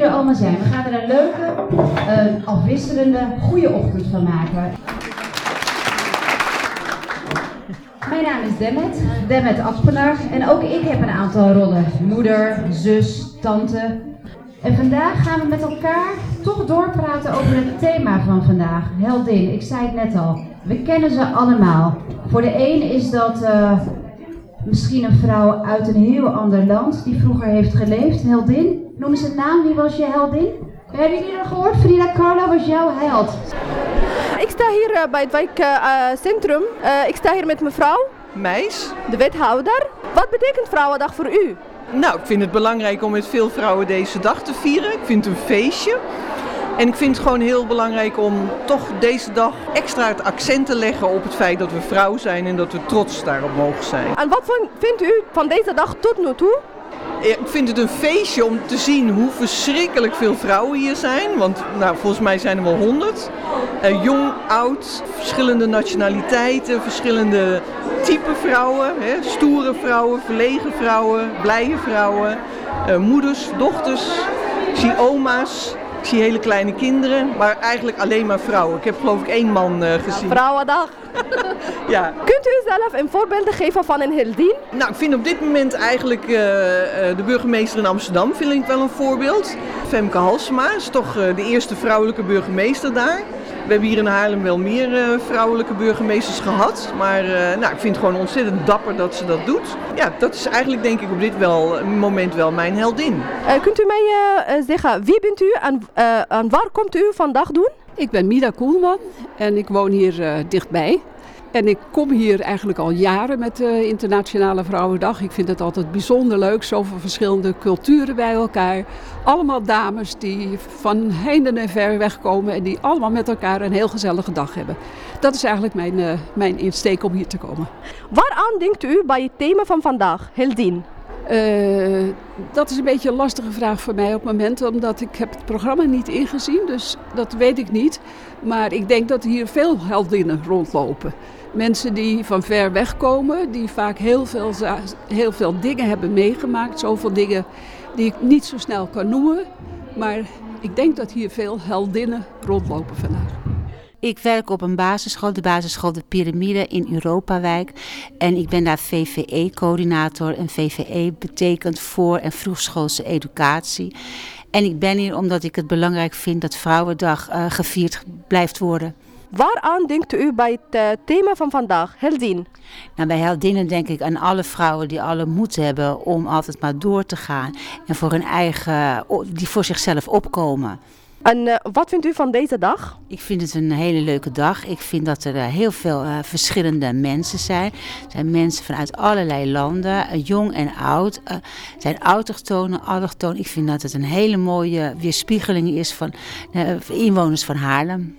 er allemaal zijn. We gaan er een leuke, uh, afwisselende, goede ochtend van maken. Mijn naam is Demet, Demet Aspenaar. En ook ik heb een aantal rollen. Moeder, zus, tante. En vandaag gaan we met elkaar toch doorpraten over het thema van vandaag. Heldin, ik zei het net al. We kennen ze allemaal. Voor de een is dat uh, misschien een vrouw uit een heel ander land die vroeger heeft geleefd. Heldin. Noem eens een naam. Wie was je heldin? Hebben jullie dat gehoord? Frida Kahlo was jouw held. Ik sta hier uh, bij het wijkcentrum. Uh, ik sta hier met mevrouw. Meis. De wethouder. Wat betekent Vrouwendag voor u? Nou, ik vind het belangrijk om met veel vrouwen deze dag te vieren. Ik vind het een feestje. En ik vind het gewoon heel belangrijk om toch deze dag extra het accent te leggen op het feit dat we vrouw zijn en dat we trots daarop mogen zijn. En wat vindt u van deze dag tot nu toe? Ik vind het een feestje om te zien hoe verschrikkelijk veel vrouwen hier zijn. Want nou, volgens mij zijn er wel honderd. Uh, jong, oud, verschillende nationaliteiten, verschillende type vrouwen. Hè? Stoere vrouwen, verlegen vrouwen, blije vrouwen. Uh, moeders, dochters, ik zie oma's. Ik zie hele kleine kinderen, maar eigenlijk alleen maar vrouwen. Ik heb geloof ik één man uh, gezien. Ja, vrouwendag. ja. Kunt u zelf een voorbeelden geven van een heldin? Nou, ik vind op dit moment eigenlijk uh, de burgemeester in Amsterdam vind ik wel een voorbeeld. Femke Halsema is toch de eerste vrouwelijke burgemeester daar. We hebben hier in Haarlem wel meer uh, vrouwelijke burgemeesters gehad. Maar uh, nou, ik vind het gewoon ontzettend dapper dat ze dat doet. Ja, dat is eigenlijk denk ik op dit wel, moment wel mijn heldin. Uh, kunt u mij zeggen, wie bent u en, en waar komt u vandaag doen? Ik ben Mida Koelman en ik woon hier dichtbij. En ik kom hier eigenlijk al jaren met de Internationale Vrouwendag. Ik vind het altijd bijzonder leuk, zoveel verschillende culturen bij elkaar. Allemaal dames die van heinde en ver wegkomen en die allemaal met elkaar een heel gezellige dag hebben. Dat is eigenlijk mijn, uh, mijn insteek om hier te komen. Waaraan denkt u bij het thema van vandaag, Heldin? Uh, dat is een beetje een lastige vraag voor mij op het moment, omdat ik heb het programma niet ingezien, dus dat weet ik niet. Maar ik denk dat hier veel heldinnen rondlopen. Mensen die van ver weg komen, die vaak heel veel, heel veel dingen hebben meegemaakt. Zoveel dingen die ik niet zo snel kan noemen. Maar ik denk dat hier veel heldinnen rondlopen vandaag. Ik werk op een basisschool, de basisschool De Pyramide in Europawijk. En ik ben daar VVE-coördinator. En VVE betekent voor- en vroegschoolse educatie. En ik ben hier omdat ik het belangrijk vind dat Vrouwendag uh, gevierd blijft worden. Waaraan denkt u bij het uh, thema van vandaag, heldin? Nou, bij heldinnen denk ik aan alle vrouwen die alle moed hebben om altijd maar door te gaan. En voor hun eigen, die voor zichzelf opkomen. En uh, wat vindt u van deze dag? Ik vind het een hele leuke dag. Ik vind dat er uh, heel veel uh, verschillende mensen zijn. Er zijn mensen vanuit allerlei landen, jong en oud. Er zijn autochtonen, allochtonen. Ik vind dat het een hele mooie weerspiegeling is van inwoners van Haarlem.